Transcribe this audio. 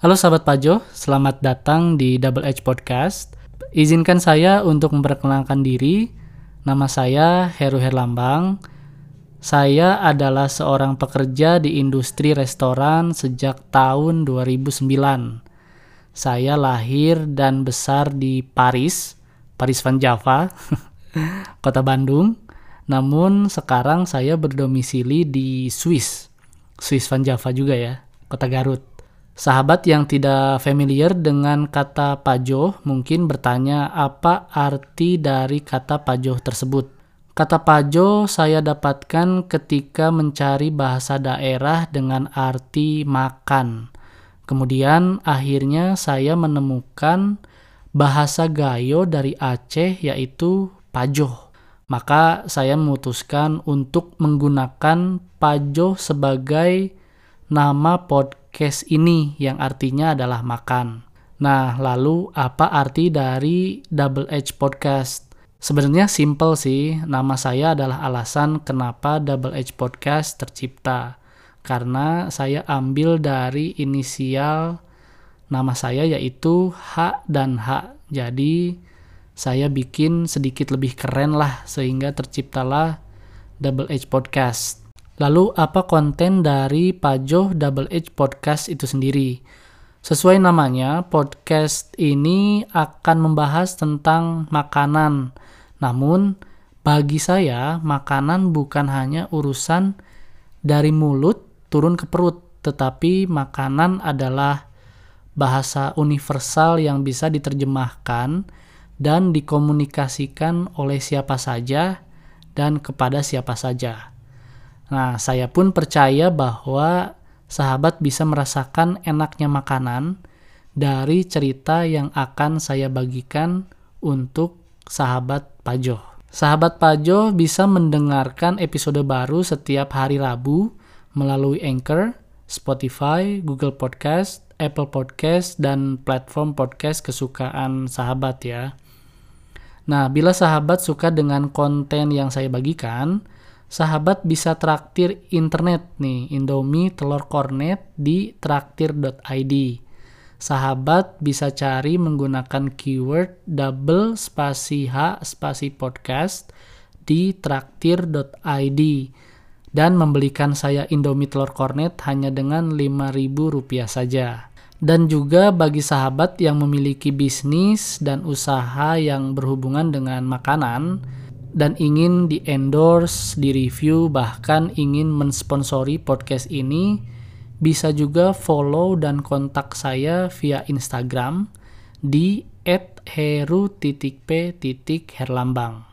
Halo sahabat Pajo, selamat datang di Double Edge Podcast. Izinkan saya untuk memperkenalkan diri. Nama saya Heru Herlambang. Saya adalah seorang pekerja di industri restoran sejak tahun 2009. Saya lahir dan besar di Paris, Paris Van Java, kota Bandung. Namun sekarang saya berdomisili di Swiss, Swiss Van Java juga ya, kota Garut. Sahabat yang tidak familiar dengan kata pajoh mungkin bertanya apa arti dari kata pajoh tersebut. Kata pajoh saya dapatkan ketika mencari bahasa daerah dengan arti makan. Kemudian akhirnya saya menemukan bahasa gayo dari Aceh yaitu pajoh. Maka saya memutuskan untuk menggunakan pajoh sebagai nama podcast podcast ini yang artinya adalah makan. Nah, lalu apa arti dari Double Edge Podcast? Sebenarnya simple sih, nama saya adalah alasan kenapa Double Edge Podcast tercipta. Karena saya ambil dari inisial nama saya yaitu H dan H. Jadi saya bikin sedikit lebih keren lah sehingga terciptalah Double Edge Podcast. Lalu apa konten dari Pajo Double Edge Podcast itu sendiri? Sesuai namanya, podcast ini akan membahas tentang makanan. Namun, bagi saya, makanan bukan hanya urusan dari mulut turun ke perut, tetapi makanan adalah bahasa universal yang bisa diterjemahkan dan dikomunikasikan oleh siapa saja dan kepada siapa saja. Nah, saya pun percaya bahwa sahabat bisa merasakan enaknya makanan dari cerita yang akan saya bagikan untuk sahabat Pajo. Sahabat Pajo bisa mendengarkan episode baru setiap hari Rabu melalui Anchor, Spotify, Google Podcast, Apple Podcast, dan platform podcast kesukaan sahabat ya. Nah, bila sahabat suka dengan konten yang saya bagikan, sahabat bisa traktir internet nih, Indomie telur kornet di traktir.id. Sahabat bisa cari menggunakan keyword double spasi H spasi podcast di traktir.id dan membelikan saya Indomie telur kornet hanya dengan Rp5.000 saja. Dan juga bagi sahabat yang memiliki bisnis dan usaha yang berhubungan dengan makanan, dan ingin di endorse, di review, bahkan ingin mensponsori podcast ini, bisa juga follow dan kontak saya via Instagram di @heru.p.herlambang.